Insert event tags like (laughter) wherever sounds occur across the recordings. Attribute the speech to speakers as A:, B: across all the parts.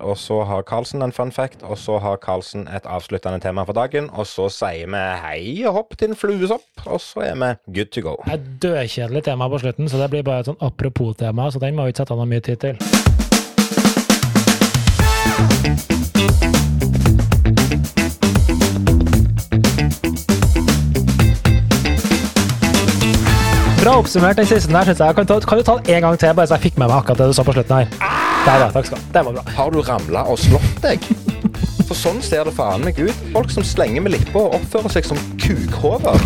A: og så har Karlsen en fun fact, og så har Karlsen et avsluttende tema for dagen, og så sier vi hei og hopp til en fluesopp, og så er vi good to go.
B: Et dødkjedelig tema på slutten, så det blir bare et sånn apropos-tema, så den må vi ikke sette noe mye tid til. Bra oppsummert den siste der, syns jeg. Kan, du ta den en gang til, bare så jeg fikk med meg akkurat det du sa på slutten her? Der, da, Takk skal du ha. Det var bra.
A: Har du ramla og slått deg? For sånn ser det faen meg ut. Folk som slenger med lippa og oppfører seg som kukhover.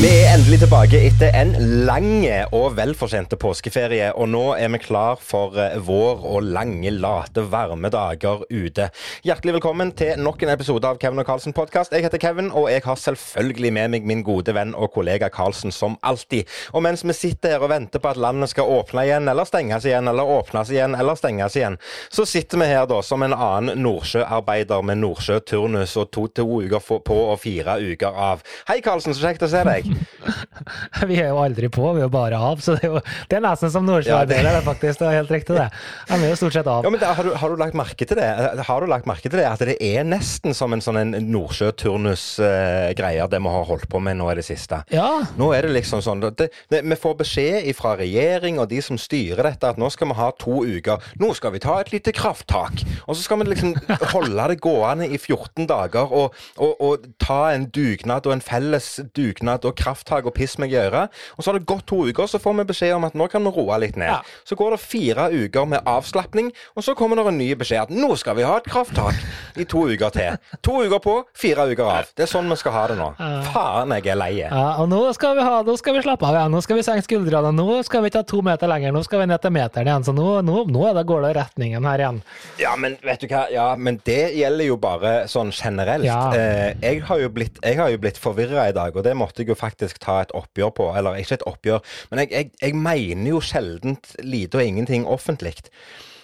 A: Vi er endelig tilbake etter en lang og velfortjente påskeferie, og nå er vi klar for eh, vår og lange, late, varme dager ute. Hjertelig velkommen til nok en episode av Kevin og Karlsen podkast. Jeg heter Kevin, og jeg har selvfølgelig med meg min gode venn og kollega Karlsen som alltid. Og mens vi sitter her og venter på at landet skal åpne igjen, eller stenges igjen, eller åpnes igjen, eller stenges igjen, så sitter vi her da som en annen nordsjøarbeider med nordsjøturnus og to, to uker på og fire uker av. Hei, Karlsen, så kjekt å se deg. (laughs)
B: Vi er jo aldri på, vi er jo bare av. Så det er, jo, det er nesten som nordsjøarbeider, ja, det... faktisk. Det er helt riktig, det. Vi er jo stort sett av.
A: Ja, men da, har, du, har, du, lagt merke til det? Har du lagt merke til det? At det er nesten som en sånn nordsjøturnus-greie, det vi har holdt på med nå i det siste.
B: Ja.
A: Nå er det liksom sånn det, det, Vi får beskjed fra regjering og de som styrer dette, at nå skal vi ha to uker. Nå skal vi ta et lite krafttak. Og så skal vi liksom (laughs) holde det gående i 14 dager og, og, og ta en dugnad og en felles dugnad og krafttak og piss meg i øret. Og så har det gått to uker, så får vi beskjed om at nå kan vi roe litt ned. Ja. Så går det fire uker med avslapning, og så kommer det en ny beskjed at nå skal vi ha et krafttak i to uker til. To uker på, fire uker av. Det er sånn vi skal ha det nå. Faen, jeg er lei.
B: Ja, og nå skal vi ha, nå skal vi slappe av igjen. Nå skal vi senke skuldrene. Nå skal vi ikke ha to meter lenger, nå skal vi ned til meteren igjen. Så nå, nå, nå det, går det retningen her igjen.
A: Ja, men vet du hva, ja, men det gjelder jo bare sånn generelt. Ja. Eh, jeg har jo blitt, blitt forvirra i dag, og det måtte jeg jo faktisk ta et oppgjør på. Eller ikke et oppgjør, men jeg, jeg, jeg mener jo sjelden lite og ingenting offentlig.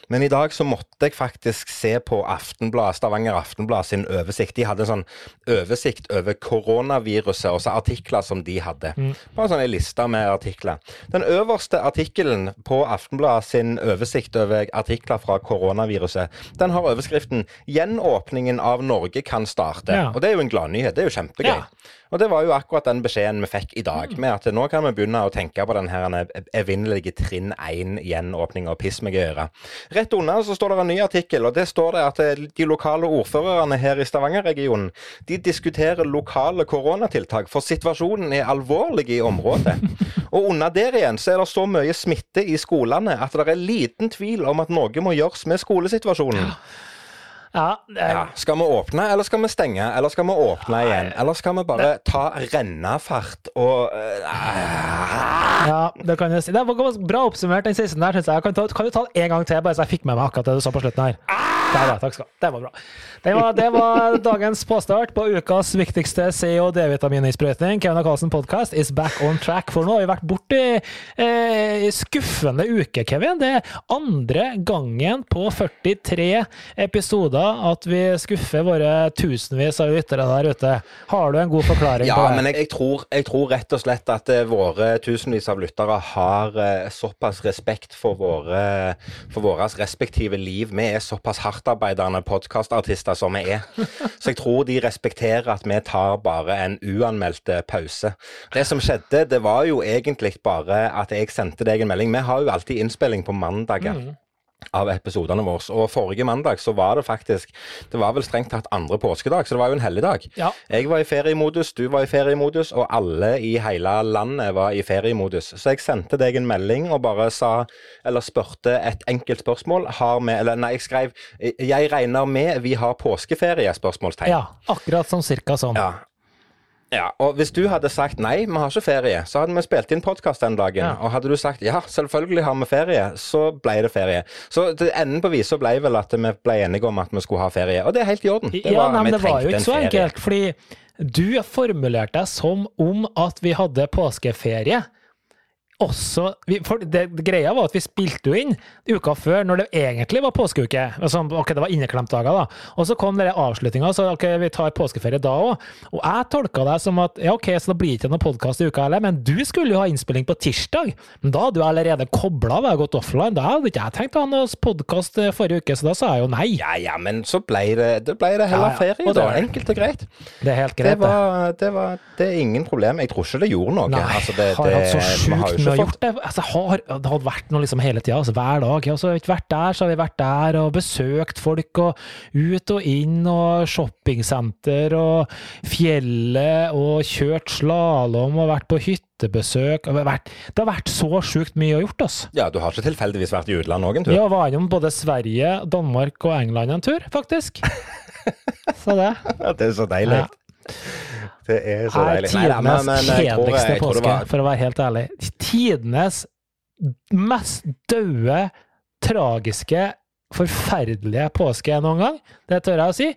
A: Men i dag så måtte jeg faktisk se på Aftenblad, Stavanger Aftenblad sin oversikt. De hadde en sånn oversikt over koronaviruset, og så artikler som de hadde. Mm. Bare sånn en liste med artikler. Den øverste artikkelen på Aftenblad sin oversikt over artikler fra koronaviruset, den har overskriften 'Gjenåpningen av Norge kan starte'. Ja. Og det er jo en gladnyhet. Det er jo kjempegøy. Ja. Og det var jo akkurat den beskjeden vi fikk i dag, med at nå kan vi begynne å tenke på den her evinnelige trinn 1 gjenåpning og piss meg i øret. Rett under så står det en ny artikkel, og det står det at eh, de lokale ordførerne her i Stavanger-regionen de diskuterer lokale koronatiltak, for situasjonen er alvorlig i området. Og under der igjen så er det så mye smitte i skolene at det er liten tvil om at noe må gjøres med skolesituasjonen.
B: Ja, er... ja,
A: Skal vi åpne, eller skal vi stenge? Eller skal vi åpne igjen? Eller skal vi bare ta rennafart og uh...
B: Ja, det kan jeg si. Det var bra oppsummert, den siste der, syns jeg. Kan, ta, kan, du ta den en gang til, bare så jeg fikk med meg akkurat det du sa på slutten her? Der, ja, takk skal Det var bra. Det var, det var dagens påstart på ukas viktigste C- og D-vitamininnsprøytning. Kevin Karlsen podcast is back on track. For nå har vi vært borti eh, skuffende uke, Kevin. Det er andre gangen på 43 episoder at vi skuffer våre tusenvis av lyttere der ute. Har du en god forklaring
A: ja,
B: på det?
A: Ja, men jeg, jeg, tror, jeg, tror, rett og slett at uh, våre tusenvis av lyttere har eh, såpass respekt for våre, for våre respektive liv. Vi er såpass hardtarbeidende podkastartister som vi er. Så jeg tror de respekterer at vi tar bare en uanmeldt pause. Det som skjedde, det var jo egentlig bare at jeg sendte deg en melding. Vi har jo alltid innspilling på mandager. Mm av episodene våre. Og forrige mandag så var det faktisk Det var vel strengt tatt andre påskedag, så det var jo en helligdag.
B: Ja.
A: Jeg var i feriemodus, du var i feriemodus, og alle i hele landet var i feriemodus. Så jeg sendte deg en melding og bare sa, eller spurte et enkelt spørsmål. Har vi Eller nei, jeg skrev 'Jeg regner med vi har påskeferie?' spørsmålstegn.
B: Ja, akkurat som cirka sånn.
A: Ja, ja, og Hvis du hadde sagt nei, vi har ikke ferie, så hadde vi spilt inn podkast den dagen. Ja. Og hadde du sagt ja, selvfølgelig har vi ferie, så ble det ferie. Så til enden på visa ble vel at vi ble enige om at vi skulle ha ferie. Og det er helt i orden.
B: Det ja, var, nei, men det var jo ikke så enkelt, fordi du formulerte deg som om at vi hadde påskeferie også vi, for det, det, Greia var at vi spilte jo inn uka før, når det egentlig var påskeuke. Altså, ok, det var inneklemtdager, da. Og så kom avslutninga, så ok, vi tar påskeferie da òg. Og jeg tolka det som at ja, ok, så da blir det ikke noen podkast i uka heller, men du skulle jo ha innspilling på tirsdag. Men da hadde du allerede kobla av og gått offline. Da hadde ikke jeg tenkt å ha noen podkast eh, forrige uke, så da sa jeg jo nei.
A: Ja ja, men så ble det, det, ble det heller ja, ja. ferie, da. Enkelt og greit.
B: Det er helt greit,
A: det. Var, det, var, det er ingen problem. Jeg tror ikke det gjorde noe.
B: Nei, altså, det, har hatt så sjukt mye gjort det. Altså, har, det hadde vært noe liksom hele tida, altså, hver dag. Ja, så har vi ikke vært der, så har vi vært der og besøkt folk, og ut og inn, og shoppingsenter og fjellet, og kjørt slalåm og vært på hyttebesøk. Har vært, det har vært så sjukt mye å gjort, altså.
A: Ja, du har ikke tilfeldigvis vært i utlandet òg en tur?
B: Ja, var innom både Sverige, Danmark og England en tur, faktisk. (laughs) så det.
A: Det er så deilig. Ja. Det er så deilig.
B: Tidenes kjedeligste påske, var... for å være helt ærlig. Tidenes mest døde, tragiske, forferdelige påske noen gang. Det tør jeg å si.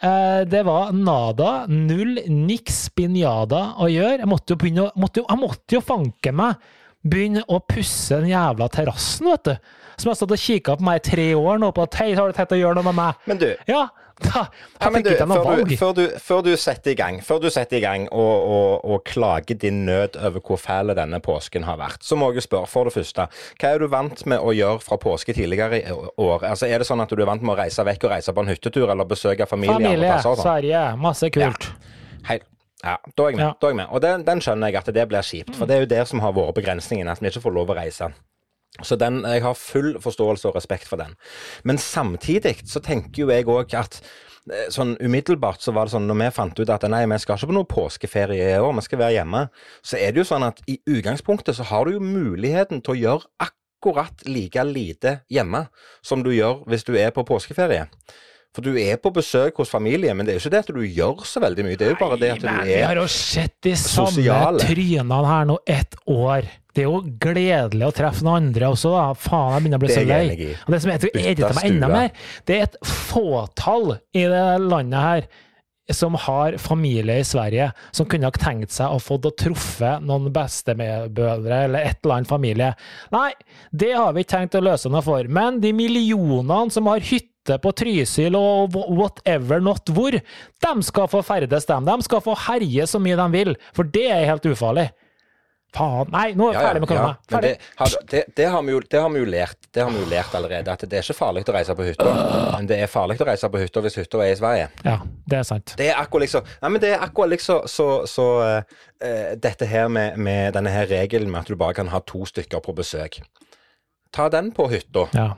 B: Eh, det var nada, null, niks, binjada å gjøre. Jeg måtte jo begynne å måtte jo, Jeg måtte jo fanke meg begynne å pusse den jævla terrassen, vet du. Som jeg har stått og kikka på meg i tre år nå, på at hei, har du tenkt å gjøre noe med meg?
A: Men du,
B: ja, da,
A: ja, du, før, du, før, du, før, du, setter i gang, setter i gang og, og, og, klager din nød over hvor fæl denne påsken har vært, så må jeg spørre, for det første, hva er du vant med å gjøre fra påske tidligere i år? Altså, Er det sånn at du er vant med å reise vekk og reise på en hyttetur eller besøke familie?
B: Familie, sånn? Sverige, masse kult.
A: Ja. Hei. Ja, da er jeg med. Ja. Er jeg med. Og den, den, skjønner jeg at det blir kjipt, for det er jo det som har vært begrensningen, at vi ikke får lov å reise. Så den, jeg har full forståelse og respekt for den. Men samtidig så tenker jo jeg òg at eh, sånn umiddelbart så var det sånn når vi fant ut at nei, vi skal ikke på noe påskeferie i år, vi skal være hjemme, så er det jo sånn at i utgangspunktet så har du jo muligheten til å gjøre akkurat like lite hjemme som du gjør hvis du er på påskeferie. For du er på besøk hos familie, men det er jo ikke det at du gjør så veldig mye. Det er jo bare det at du er sosial. Vi
B: har jo sett de samme trynene her nå ett år. Det er jo gledelig å treffe noen andre også, da. Faen, jeg begynner å bli så lei. Og det som irriterer meg enda mer, det er et fåtall i det landet her som har familie i Sverige, som kunne ha tenkt seg å få truffe noen bestemødre eller et eller annet familie. Nei, det har vi ikke tenkt å løse noe for. Men de millionene som har hytte hytte på Trysil og whatever not hvor, de skal få ferdes, dem. De skal få herje så mye de vil, for det er helt ufarlig. Faen. Nei, nå er jeg ferdig med korona. Ja,
A: det, det, det, har jo, det har vi jo lært Det har vi jo lært allerede, at det er ikke farlig å reise på hytta. Men det er farlig å reise på hytta hvis hytta er i Sverige.
B: Ja, det er sant.
A: Det er akkurat liksom Nei, men det er akkurat liksom så, så uh, Dette her med, med, denne her regelen med at du bare kan ha to stykker på besøk. Ta den på hytta.
B: Ja.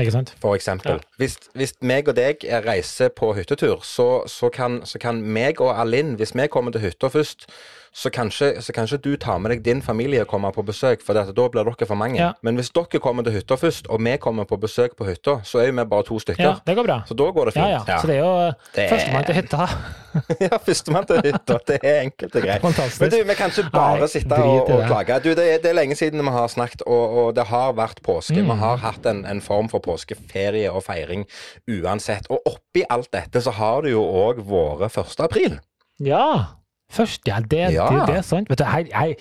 B: Ikke sant?
A: For eksempel. Ja. Hvis, hvis meg og deg reiser på hyttetur, så, så, kan, så kan meg og Alinn, hvis vi kommer til hytta først, så kanskje, så kanskje du tar med deg din familie og kommer på besøk, for da blir dere for mange. Ja. Men hvis dere kommer til hytta først, og vi kommer på besøk på hytta, så er vi bare to stykker.
B: Ja, det går bra.
A: Så da går det fint.
B: Ja, ja. Så det er jo førstemann til hytta. (laughs)
A: ja, førstemann til hytta. Det er enkelt og greit. Fantastisk. Men du, vi kan ikke bare Nei, sitte og, og klage. Du, det, er, det, er, lenge siden vi har snakket, og, og det har vært påske. Mm. Vi har hatt en, en, form for påskeferie og feiring uansett. Og oppi alt dette så har det jo òg vært 1. april.
B: Ja. Først, ja, det, ja. det, det er sant. Vet du, jeg, jeg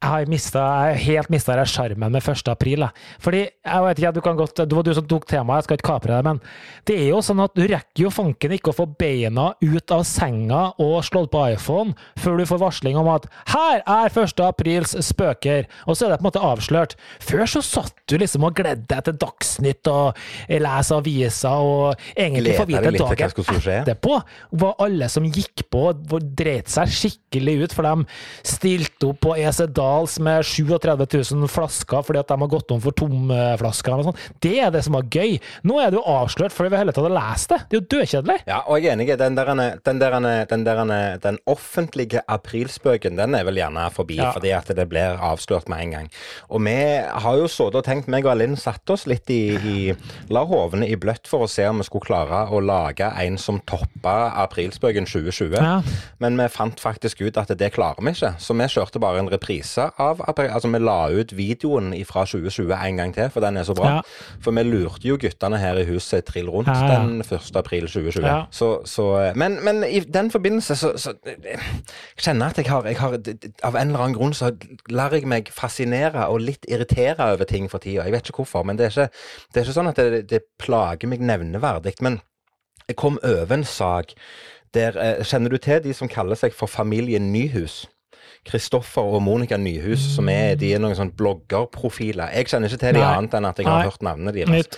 B: jeg har mista, helt mista sjarmen med 1. april. Fordi, jeg vet ikke, du kan godt, Det var du som tok temaet, jeg skal ikke kapre det, men det er jo sånn at du rekker jo fanken ikke å få beina ut av senga og slått på iPhone før du får varsling om at 'her er 1. aprils spøker', og så er det på en måte avslørt. Før så satt du liksom og gledde deg til Dagsnytt og lese aviser og egentlig få vite dagen etterpå hva alle som gikk på, dreit seg skikkelig ut, for de stilte opp på ECDA McDonald's med 37 000 flasker fordi at de har gått om for tomflasker. og Det er det som er gøy. Nå er det jo avslørt fordi vi hele tatt har lest det. Det er jo dødkjedelig.
A: Ja, og jeg er enig. Den, derene, den, derene, den, derene, den offentlige aprilspøken den er vel gjerne forbi, ja. fordi at det blir avslørt med en gang. Og vi har jo sittet og tenkt, meg og Linn satte oss litt i, i La hovene i bløtt for å se om vi skulle klare å lage en som toppa aprilspøken 2020. Ja. Men vi fant faktisk ut at det klarer vi ikke, så vi kjørte bare en reprise reprise av Altså, vi la ut videoen fra 2020 en gang til, for den er så bra. Ja. For vi lurte jo guttene her i huset trill rundt ja, ja. den 1. april 2020. Så, så, men, men, i den forbindelse så, så Jeg kjenner at jeg har, jeg har, Av en eller annen grunn så lar jeg meg fascinere og litt irritere over ting for tida. Jeg vet ikke hvorfor, men det er ikke, det er ikke sånn at det, det plager meg nevneverdig. Men jeg kom over en sak der eh, Kjenner du til de som kaller seg for familien Nyhus? Kristoffer og Monica Nyhus, som er, de er noen sånn bloggerprofiler. Jeg kjenner ikke til de annet enn at jeg har hørt navnene deres.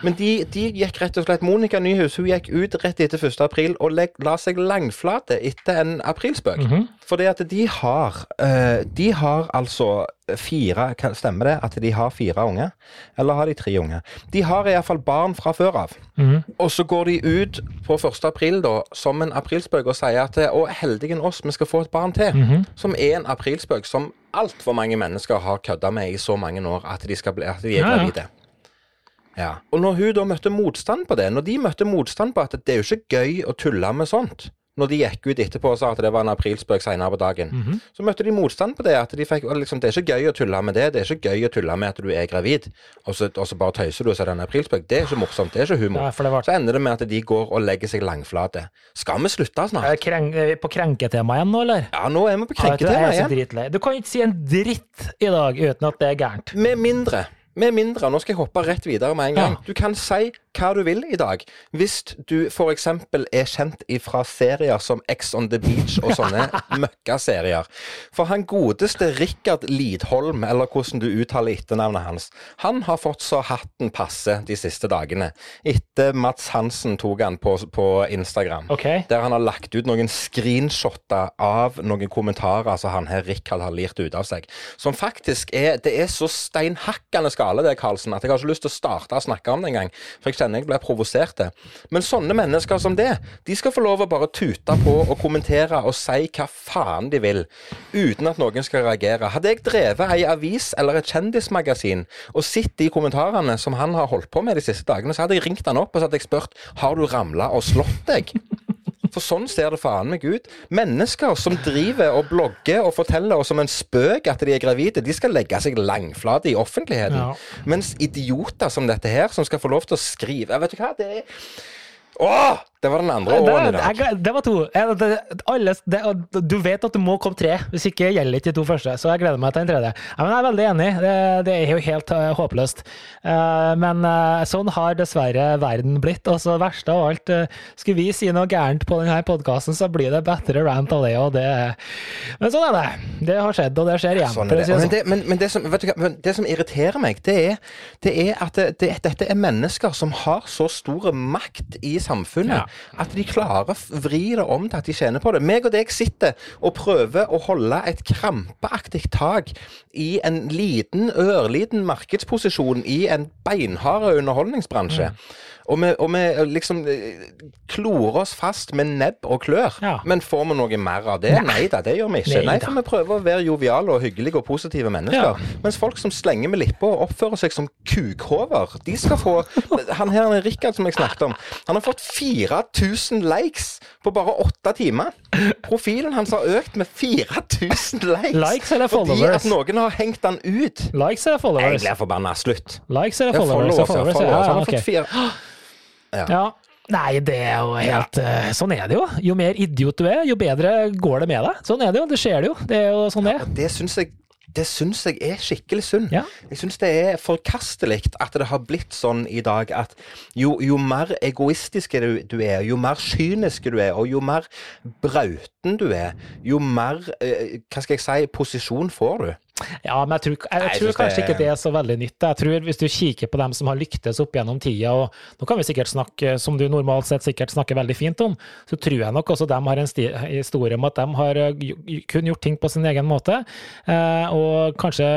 A: Men de, de, gikk rett og slett Monica Nyhus hun gikk ut rett etter 1. april og la, la seg langflate etter en aprilspøk. Mm -hmm. Fordi at de har uh, De har altså fire Stemmer det at de har fire unge? Eller har de tre unge? De har iallfall barn fra før av. Mm -hmm. Og så går de ut på 1. april da, som en aprilspøk og sier at å, heldigen oss, vi skal få et barn til. Mm -hmm. Som er en aprilspøk som altfor mange mennesker har kødda med i så mange år at de, skal bli, at de er gravide. Ja, ja. Ja. Og når hun da møtte motstand på det, når de møtte motstand på at det er jo ikke gøy å tulle med sånt når de gikk ut etterpå og sa at det var en aprilspøk seinere på dagen, mm -hmm. så møtte de motstand på det. At de fikk, liksom, det er ikke gøy å tulle med det. Det er ikke gøy å tulle med at du er gravid, og så, og så bare tøyser du og sier det er en aprilspøk. Det er ikke morsomt. Det er ikke humor. Ja, var... Så ender det med at de går og legger seg langflate. Skal vi slutte snart?
B: Er, krenk, er vi på krenketema igjen nå, eller?
A: Ja, nå er vi på krenketema
B: igjen. Du kan ikke si en dritt i dag uten at det er gærent.
A: Med mindre med mindre, nå skal jeg hoppe rett videre med en gang. Du kan si hva du vil i dag. Hvis du f.eks. er kjent fra serier som Ex on the Beach og sånne (laughs) møkkaserier. For han godeste Rikard Lidholm, eller hvordan du uttaler etternavnet hans, han har fått så hatten passe de siste dagene. Etter Mats Hansen tok han på, på Instagram. Okay. Der han har lagt ut noen screenshotter av noen kommentarer som han her Rikard har lirt ut av seg. Som faktisk er Det er så steinhakkende skale, det, Karlsen, at jeg har ikke lyst til å starte å snakke om det engang. Kjenner jeg blir provosert. Men sånne mennesker som det, de skal få lov å bare tute på og kommentere og si hva faen de vil, uten at noen skal reagere. Hadde jeg drevet ei avis eller et kjendismagasin og sett de kommentarene som han har holdt på med de siste dagene, så hadde jeg ringt han opp og så hadde jeg spurt har du ramla og slått deg. For sånn ser det faen meg ut. Mennesker som driver og blogger og forteller oss som en spøk at de er gravide, de skal legge seg langflate i offentligheten. Ja. Mens idioter som dette her, som skal få lov til å skrive Vet du hva, det er Åh! Det var den andre åren i dag.
B: Jeg, det var to. Jeg, det, alle, det, du vet at det må komme tre, hvis ikke gjelder ikke de to første. Så jeg gleder meg til den tredje. Ja, jeg er veldig enig. Det, det er jo helt uh, håpløst. Uh, men uh, sånn har dessverre verden blitt. Og så verste av alt, skulle vi si noe gærent på denne podkasten, så blir det bedre rant av det. Og det Men sånn er det. Det har skjedd, og det skjer igjen. Sånn det.
A: Men, men, men, det, som, hva, det som irriterer meg, det er, det er at dette er mennesker som har så stor makt i samfunnet. Ja at de klarer å vri det om til at de tjener på det. Meg og deg sitter og prøver å holde et krampeaktig tak i en liten, ørliten markedsposisjon i en beinhard underholdningsbransje. Mm. Og vi, og vi, liksom eh, klorer oss fast med nebb og klør. Ja. Men får vi noe mer av det? Nei, da, det gjør vi ikke. Nei, for vi prøver å være joviale og hyggelige og positive mennesker. Ja. Mens folk som slenger med lippa og oppfører seg som kukhover, de skal få (laughs) Han her Rikard som jeg snakket om, han har fått 4000 likes på bare åtte timer. Profilen hans har økt med 4000 likes.
B: Likes eller
A: followers? Fordi at noen har hengt han ut.
B: Likes eller followers?
A: Jeg blir forbanna. Slutt.
B: Likes eller followers? Ja, followers, followers. Ja,
A: ja. Han har fått fire
B: ja. ja. Nei, det er jo helt ja. Sånn er det jo. Jo mer idiot du er, jo bedre går det med deg. Sånn er det jo. Det skjer det jo. Det er jo sånn det er.
A: Ja, det syns jeg det syns jeg er skikkelig synd. Ja. Jeg syns det er forkastelig at det har blitt sånn i dag at jo, jo mer egoistisk du, du, er, jo mer kynisk du er, og jo mer brauten du er, jo mer eh, hva skal jeg si, posisjon får du.
B: Ja, men jeg tror, jeg, jeg tror kanskje det... ikke det er så veldig nytt. Jeg tror Hvis du kikker på dem som har lyktes opp gjennom tida, og nå kan vi sikkert snakke, som du normalt sett sikkert snakker veldig fint om, så tror jeg nok også de har en historie om at de har eh, kun gjort ting på sin egen måte, eh, og kanskje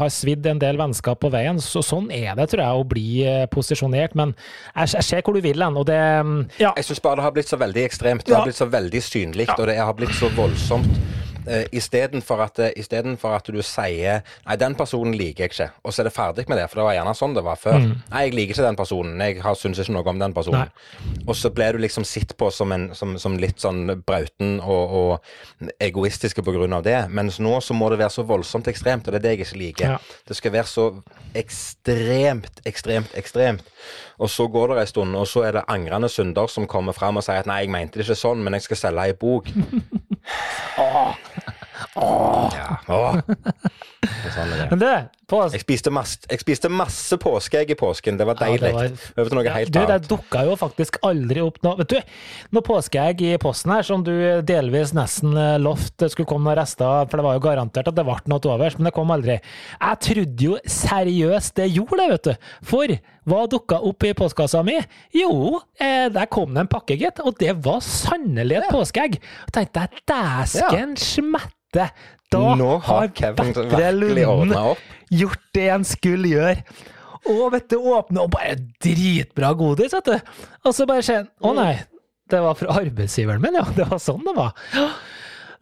B: har svidd en del vennskap på veien. Så, sånn er det, tror jeg, å bli eh, posisjonert. Men jeg, jeg ser hvor du vil hen, og det
A: mm, ja. Jeg syns bare det har blitt så veldig ekstremt. Det har blitt så veldig synlig, og det har blitt så voldsomt uh, istedenfor at, uh, at du sier Nei, den personen liker jeg ikke, og så er det ferdig med det, for det var gjerne sånn det var før. Mm. Nei, jeg liker ikke den personen, jeg syns ikke noe om den personen. Nei. Og så ble du liksom sett på som, en, som, som litt sånn brauten og, og egoistiske på grunn av det, mens nå så må det være så voldsomt ekstremt, og det er det jeg ikke liker. Ja. Det skal være så ekstremt, ekstremt, ekstremt. Og så går det en stund, og så er det angrende synder som kommer fram og sier at nei, jeg mente det ikke sånn, men jeg skal selge ei bok. (laughs) Åh. Åh. Ja. Åh. Sånn
B: Men det,
A: jeg, spiste masse, jeg spiste masse påskeegg i påsken. Det var deilig. Ja, det var... Ja,
B: du. Det dukka jo faktisk aldri opp noe Vet du, noe påskeegg i posten her som du delvis nesten eh, lovte skulle komme noen rester for det var jo garantert at det ble noe til overs, men det kom aldri. Jeg trodde jo seriøst det gjorde det, vet du. For hva dukka opp i postkassa mi? Jo, eh, der kom det en pakke, gitt. Og det var sannelig et ja. påskeegg. Og tenkte jeg dæsken ja. smette! Da
A: Nå har Kevin virkelig ordna opp.
B: Gjort det en skulle gjøre. Og vet du, åpne og bare dritbra godis, vet du. Og så bare skjer Å nei, det var fra arbeidsgiveren min, ja. Det var sånn det var.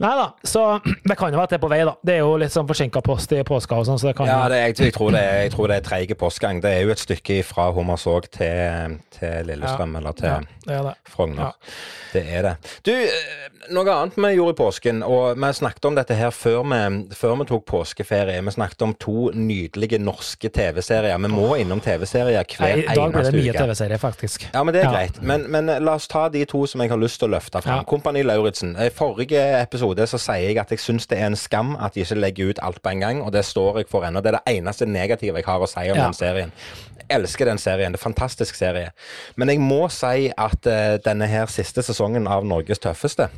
B: Nei da, så det kan jo være at det er på vei, da. Det er jo litt sånn forsinka post i påska og sånn, så det kan
A: Ja, det, jeg, jeg, tror det, jeg tror det er treig postgang. Det er jo et stykke fra Hommersåk til, til Lillestrøm, ja, eller til ja, Frogner. Det er det. Du, eh, noe annet vi gjorde i påsken, og vi snakket om dette her før vi, før vi tok påskeferie. Vi snakket om to nydelige norske TV-serier. Vi må innom TV-serier hver eneste uke. I dag blir det mye
B: TV-serier, faktisk.
A: Ja, men det er greit. Men, men, la oss ta de to som jeg har lyst til å løfte fram. Kompani Lauritzen. I forrige episode episode så sier jeg at jeg syns det er en skam at de ikke legger ut alt på en gang, og det står jeg for ennå. Det er det eneste negative jeg har å si om ja. den serien. Jeg elsker den serien. Det er en fantastisk serie. Men jeg må si at uh, denne her siste sesongen av Norges tøffeste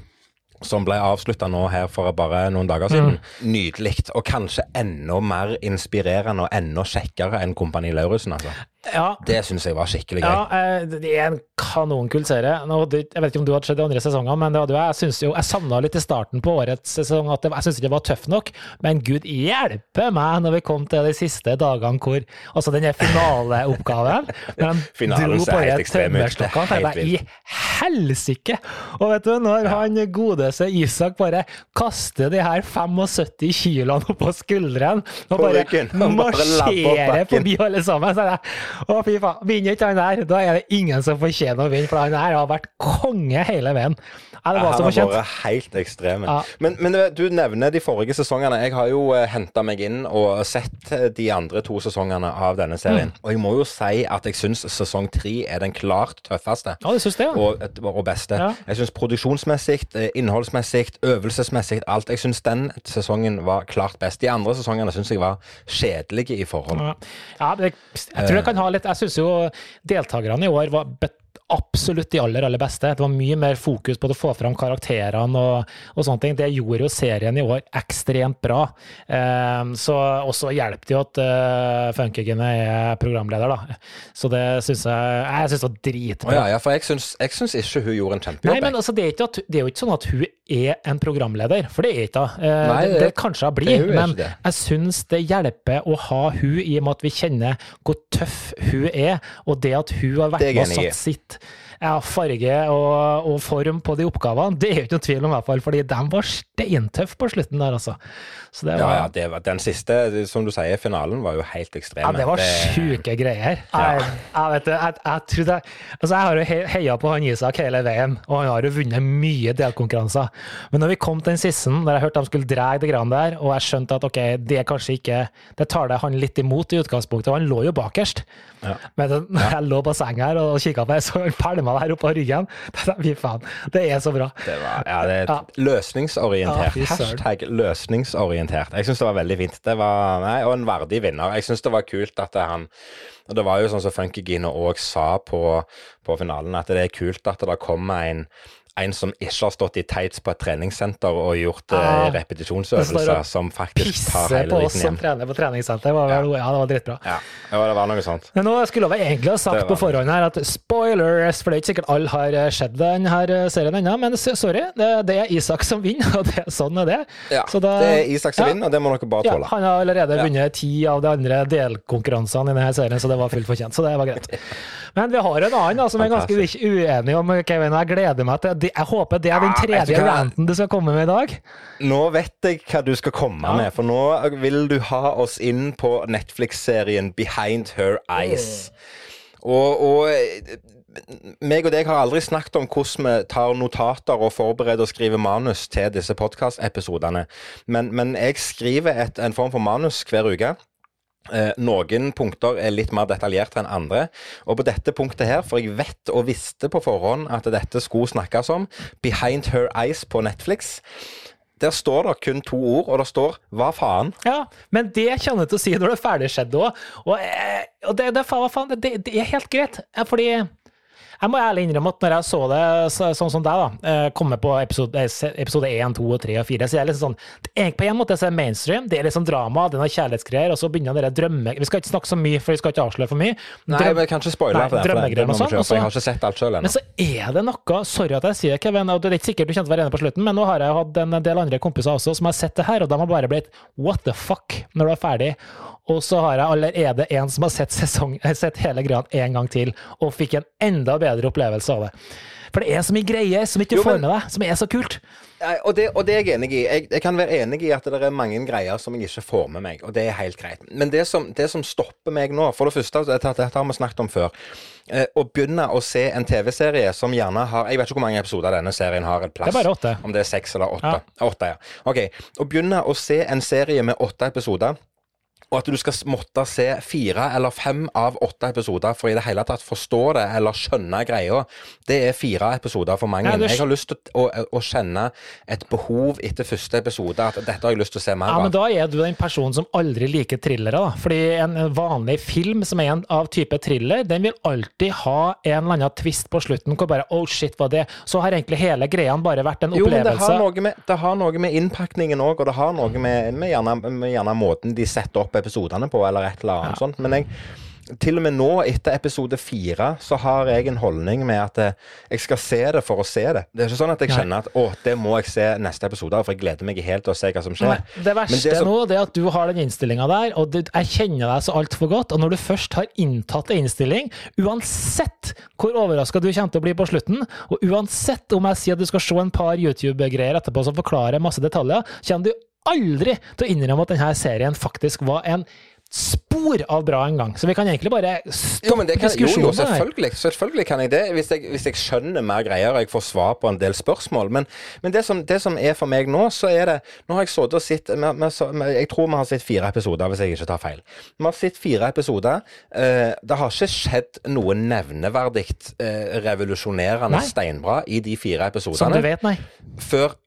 A: som ble avslutta nå her for bare noen dager siden. Mm. Nydelig. Og kanskje enda mer inspirerende og enda kjekkere enn Kompani Lauritzen, altså. Ja. Det syns jeg var skikkelig gøy.
B: Ja, eh, det er en kanonkul serie. Jeg vet ikke om du hadde sett de andre sesongene, men det hadde jeg. synes jo, jeg savna litt i starten på årets sesong at det, jeg syntes ikke det var tøft nok. Men gud hjelpe meg når vi kom til de siste dagene hvor Altså den finaleoppgaven (laughs) Når de dro på de tømmerstokkene, tenkte jeg i helsike! Og vet du, når ja. han godeste Isak bare kaster de her 75 kiloene på skulderen og bare marsjerer forbi alle sammen, så er det å, fy faen. Vinner ikke han der, da er det ingen som fortjener å vinne, for han her har vært konge hele veien.
A: Ja, det var han har vært helt ekstrem. Ja. Men, men, du nevner de forrige sesongene. Jeg har jo eh, henta meg inn og sett eh, de andre to sesongene av denne serien. Mm. Og jeg må jo si at jeg syns sesong tre er den klart tøffeste.
B: Ja, det synes det, ja.
A: og, og beste. Ja. Jeg syns produksjonsmessig, eh, innholdsmessig, øvelsesmessig, alt. Jeg syns den sesongen var klart best. De andre sesongene syns jeg var kjedelige i forhold.
B: Ja, jeg, jeg tror jeg kan ha litt Jeg syns jo deltakerne i år var absolutt de aller, aller beste. Det var mye mer fokus på å få fram karakterene og, og sånne ting. Det gjorde jo serien i år ekstremt bra. Um, så også hjelper det jo at uh, Funkygene er programleder, da. Så det syns jeg Jeg syns det var dritbra.
A: Oh, ja, ja, for jeg syns, ikke hun gjorde en kjempejobb.
B: Nei, men altså, det, er at, det, er jo ikke sånn at hun er en programleder, for det er ikke. Uh, Nei, det, det, kanskje hun blir, men jeg syns det hjelper å ha hun i og med at vi kjenner hvor tøff hun er, og det at hun har vært med og satt sitt ja, farge og, og, form på de oppgavene, det er jo ikke noen tvil om, i hvert fall, fordi de var steintøffe på slutten der, altså.
A: Var, ja, ja, det var, den siste, som du sier, finalen var jo helt ekstrem.
B: Ja, det var sjuke greier. Ja. Jeg, jeg, vet det, jeg, jeg, trodde, altså jeg har jo heia på han Isak hele veien, og han har jo vunnet mye delkonkurranser. Men når vi kom til den siste, der jeg hørte de skulle dra det grann der, og jeg skjønte at ok, det er kanskje ikke Det tar det han litt imot i utgangspunktet, og han lå jo bakerst. Ja. Men jeg lå på senga her og kikka på det, så det her oppå på ryggen. (laughs) Fy faen, det er så bra.
A: Det var, ja, det er løsningsorientert. Hashtag løsningsorientert. Jeg syns det var veldig fint. Det var, nei, og en verdig vinner. Jeg syns det var kult at han og Det var jo sånn som Funky Gino òg sa på, på, finalen, at det er kult at det kommer en en som ikke har stått i tights på et treningssenter og gjort eh, ah, repetisjonsøvelser, som faktisk tar hele
B: på oss som trener på treningssenter. Var vel, ja. ja. det var dritbra.
A: Ja. ja, det var noe sånt.
B: Men nå skulle vi egentlig ha sagt på forhånd her at spoilers, for det er ikke sikkert alle har eh, sett denne eh, serien ennå, men sorry, det, det, er Isak som vinner, (laughs) og det, sånn er det.
A: Ja, da, det er Isak som vinner, og det må dere bare tåle.
B: han har allerede vunnet ti av de andre delkonkurransene i denne serien, så det var fullt fortjent. Så det var greit. (laughs) Men vi har en annen som er ganske uenig om Kevin, jeg gleder meg til jeg håper det er den tredje ja, ranten du skal komme med i dag.
A: Nå vet jeg hva du skal komme ja. med, for nå vil du ha oss inn på Netflix-serien Behind Her Eyes. Og, og meg og deg har aldri snakket om hvordan vi tar notater og forbereder og skriver manus til disse podkastepisodene, men, men jeg skriver et, en form for manus hver uke. Eh, noen punkter er litt mer detaljerte enn andre. Og på dette punktet her, for jeg vet og visste på forhånd at dette skulle snakkes om, Behind Her Eyes på Netflix. Der står det kun to ord, og det står 'hva faen'?
B: Ja, men det kjenner jeg til å si når det er ferdig skjedd òg. Og, eh, og det, det, faen, det, det, er helt greit, fordi jeg må ærlig innrømme at når jeg så det sånn som deg, da, eh, komme på episode, eh, episode 1, 2, 3 og 4, så er det liksom sånn På en måte så er det mainstream, det er liksom drama, det er noe kjærlighetsgreier, og så begynner dere drømme... Vi skal ikke snakke så mye, for vi skal ikke avsløre for mye.
A: Drøm, nei, jeg kan ikke spoile for det, det, det må vi kjøpe, for jeg har ikke sett alt sjøl ennå.
B: Men så er det noe Sorry at jeg sier det, Kevin, og det er ikke sikkert du kommer til å være enig på slutten, men nå har jeg hatt en del andre kompiser også som har sett det her, og de har bare blitt what the fuck når du er ferdig. Og så har jeg allerede en som har sett, sesong, (laughs) sett hele greia en gang til, og fikk en enda bedre opplevelse av det. For det er så mye greier som ikke du får med deg, som er så kult.
A: Og det, og det, er jeg enig i. Jeg, jeg, kan være enig i at det er mange greier som jeg ikke får med meg, og det er helt greit. Men det som, det som stopper meg nå For det første, dette, dette har vi snakket om før. Eh, å begynne å se en TV-serie som gjerne har Jeg vet ikke hvor mange episoder denne serien har et plass.
B: Det er bare åtte.
A: Om det er seks eller åtte. Ja. Åtte, ja. Ok. Å begynne å se en serie med åtte episoder og at du skal måtte se fire eller fem av åtte episoder for i det hele tatt forstå det eller skjønne greia, det er fire episoder for mange. Ja, jeg har lyst til å, å, å, kjenne et behov etter første episode, at dette har jeg lyst til å se mer
B: av. Ja, men da er du den personen som aldri liker thrillere, da. Fordi en vanlig film som er en av type thriller, den vil alltid ha en eller annen twist på slutten hvor bare oh shit, hva det Så har egentlig hele greia bare vært en opplevelse. Jo, men
A: det har noe med, det har noe med innpakningen òg, og det har noe med, med, gjerne, med gjerne måten de setter opp episodene på, eller et eller annet ja. sånt. Men jeg, til og med nå, etter episode fire, så har jeg en holdning med at eh, jeg skal se det for å se det. Det er ikke sånn at jeg kjenner at å, det må jeg se neste episode av, for jeg gleder meg helt til å se hva som skjer.
B: Nei, det verste det så... nå det er at du har den innstillinga der, og du, jeg kjenner deg så altfor godt. Og når du først har inntatt en innstilling, uansett hvor overraska du kommer til å bli på slutten, og uansett om jeg sier at du skal se en par YouTube-greier etterpå som forklarer masse detaljer, kommer du aldri til å innrømme at denne serien faktisk var en spor av bra en gang. Så vi kan egentlig bare stoppe
A: jo, diskusjonen. Jo, jo, selvfølgelig, selvfølgelig kan jeg det, hvis jeg, hvis jeg, skjønner mer greier og jeg får svar på en del spørsmål. Men, men det, som, det, som, er for meg nå, så er det Nå har jeg sittet og sett Jeg tror vi har sett fire episoder, hvis jeg ikke tar feil. Vi har sett fire episoder. Uh, det har ikke skjedd noe nevneverdig uh, revolusjonerende nei. steinbra i de fire episodene.
B: Som du vet, nei.
A: Før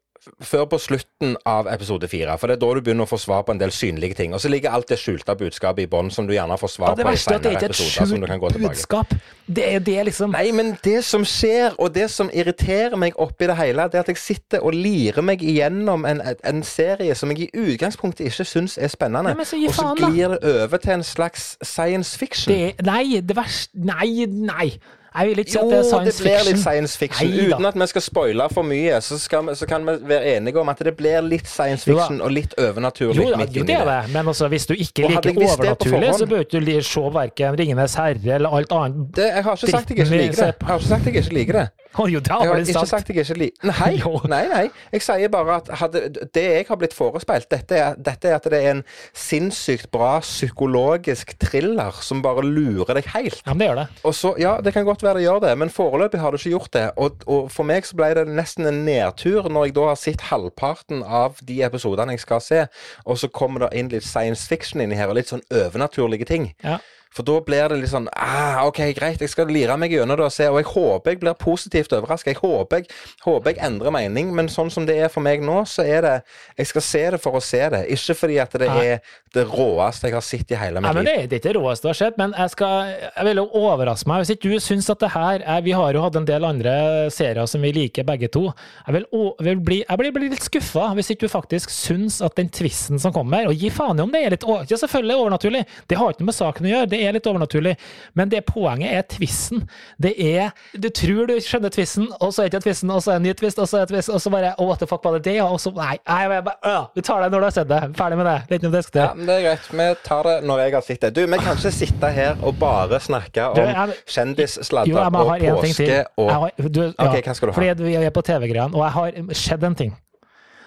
A: før på slutten av episode fire. For det er da du begynner å få svar på en del synlige ting. Og så ligger alt det skjulte budskapet i bånn som du gjerne får svar ja, på i senere episoder. som du kan gå tilbake. Budskap.
B: Det er det, liksom.
A: Nei, men det som skjer, og det som irriterer meg oppi det hele, det er at jeg sitter og lirer meg igjennom en, en serie som jeg i utgangspunktet ikke syns er spennende.
B: Nei, så
A: og så glir det over til en slags science fiction.
B: Det, nei, det verste Nei, nei. Jeg vil ikke si at det er science fiction.
A: Jo, det blir litt science fiction. Nei, Uten at vi skal spoile for mye, så, vi, så, kan vi være enige om at det blir litt science fiction og litt overnaturlig.
B: Jo,
A: midt
B: jo det det, men altså, hvis du ikke liker overnaturlig, så bør du ikke se verken 'Ringenes herre' eller alt annet.
A: Det, jeg har ikke sagt jeg ikke liker det. Jeg har ikke sagt jeg ikke liker det. (laughs)
B: Oh, jo, det har jeg har
A: ikke sagt jeg ikke liker (laughs) Nei, nei, nei. Jeg sier bare at hadde, det jeg har blitt forespeilt, dette er, dette er, at det er en sinnssykt bra psykologisk thriller som bare lurer deg helt.
B: Ja, men det gjør det.
A: Så, ja, det kan godt være det gjør det, men foreløpig har det ikke gjort det. Og, og, for meg så ble det nesten en nedtur når jeg da har sett halvparten av de episodene jeg skal se, og så kommer det inn litt science fiction inni her, og litt sånn overnaturlige ting.
B: Ja.
A: For da blir det litt sånn ah, OK, greit, jeg skal lire meg gjennom det og se. Og jeg håper jeg blir positivt overraska. Jeg håper jeg, håper jeg, endrer mening, men sånn som det er for meg nå, så er det Jeg skal se det for å se det, ikke fordi at det er det råeste jeg har sett i hele mitt
B: liv. Det, det er ikke det råeste du har sett, men jeg, skal, jeg vil jo overraske meg hvis ikke du syns at det her er, Vi har jo hatt en del andre serier som vi liker begge to. Jeg, vil, vil bli, jeg blir, blir litt skuffa hvis ikke du faktisk syns at den tvisten som kommer Og gi faen i om det er litt Ja, selvfølgelig overnaturlig, det har ikke noe med saken å gjøre. det det er litt overnaturlig. Men det poenget er twissen. Det er Du tror du skjønner twissen, og så er det ikke twissen, og så er det en ny twist, og så er det twist, og så bare oh, What the fuck var det det? Og så Nei, nei bare, vi tar det når du har sett det. Ferdig med det. Litt om det.
A: Ja, det er greit. Vi tar det når jeg har sett det. Du, vi kan ikke sitte her og bare snakke om kjendissladder og påske og har,
B: du, ja, Ok, hva skal du ha? Fordi vi er på TV-greiene, og jeg har skjedd en ting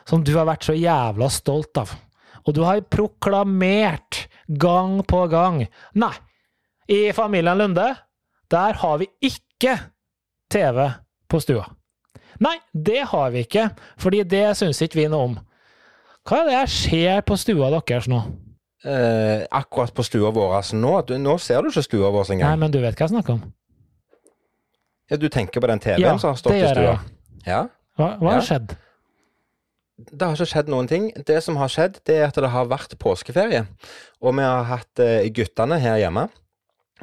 B: som du har vært så jævla stolt av. Og du har proklamert gang på gang Nei, i familien Lunde, der har vi ikke TV på stua. Nei, det har vi ikke, fordi det syns ikke vi noe om. Hva er det jeg ser på stua deres nå?
A: Eh, akkurat på stua vår nå? Du, nå ser du ikke stua vår engang.
B: Nei, men du vet hva jeg snakker om?
A: Ja, Du tenker på den TV-en ja, som har stått i stua? Ja, det gjør Jeg.
B: Ja. Hva, hva har skjedd?
A: Det har ikke skjedd noen ting. Det som har skjedd, det er at det har vært påskeferie. Og vi har hatt eh, guttene her hjemme.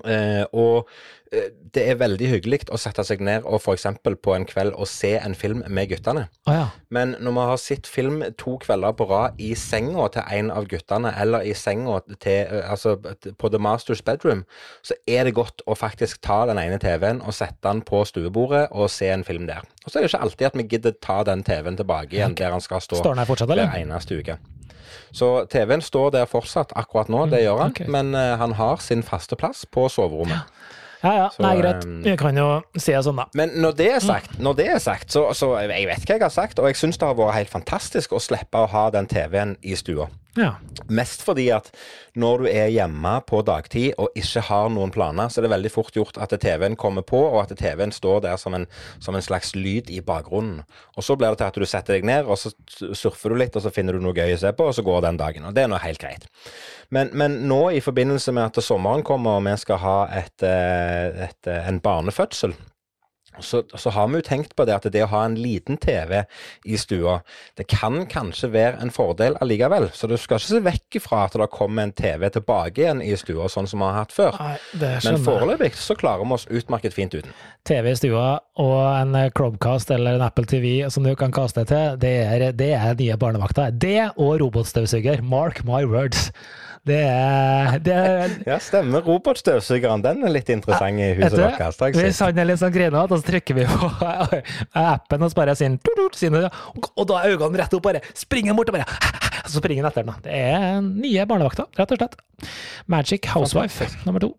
A: Eh, og Eh, det er veldig hyggelig å sette seg ned og f.eks. på en kveld og se en film med guttene.
B: Oh, ja.
A: Men når vi har sett film to kvelder på rad i senga til en av guttene, eller i senga til, eh, altså, på The Masters bedroom, så er det godt å faktisk ta den ene TV-en og sette den på stuebordet og se en film der. Og så er det ikke alltid at vi gidder ta den TV-en tilbake igjen der han skal stå
B: den
A: hver eneste uke. Så TV-en står der fortsatt akkurat nå, det mm, gjør han. Okay. Men uh, han har sin faste plass på soverommet. Ja.
B: Ja, ja. Så, Nei, greit. Vi kan jo si det sånn, da.
A: Men når det er sagt, når det er sagt så, så jeg vet hva jeg har sagt, og jeg syns det har vært helt fantastisk å slippe å ha den TV-en i stua.
B: Ja.
A: Mest fordi at når du er hjemme på dagtid og ikke har noen planer, så er det veldig fort gjort at TV-en kommer på, og at TV-en står der som en, som en, slags lyd i bakgrunnen. Og så blir det til at du setter deg ned, og så surfer du litt, og så finner du noe gøy å se på, og så går den dagen. Og det er nå helt greit. Men, men, nå i forbindelse med at sommeren kommer og vi skal ha et, eh, et, eh, en barnefødsel, så, så, har vi jo tenkt på det at det å ha en liten TV i stua, det kan kanskje være en fordel allikevel. Så du skal ikke se vekk fra at det kommer en TV tilbake igjen i stua, sånn som vi har hatt før. Nei, Men foreløpig så klarer vi oss utmerket fint uten.
B: TV i stua og en Chromecast eller en Apple TV som du kan kaste til, det er, det er nye barnevakta. Det og robotstøvsuger. Mark my words. Det er, det er
A: Ja, stemmer. Robotstøvsugeren, den er litt interessant i huset deres.
B: Hvis han er litt sånn grinete, så trykker vi på (laughs) appen og så bare sier Og da er øynene rett opp, bare springer bort og bare Så springer han etter den. Det er nye barnevakter, rett og slett. Magic Housewife nummer to.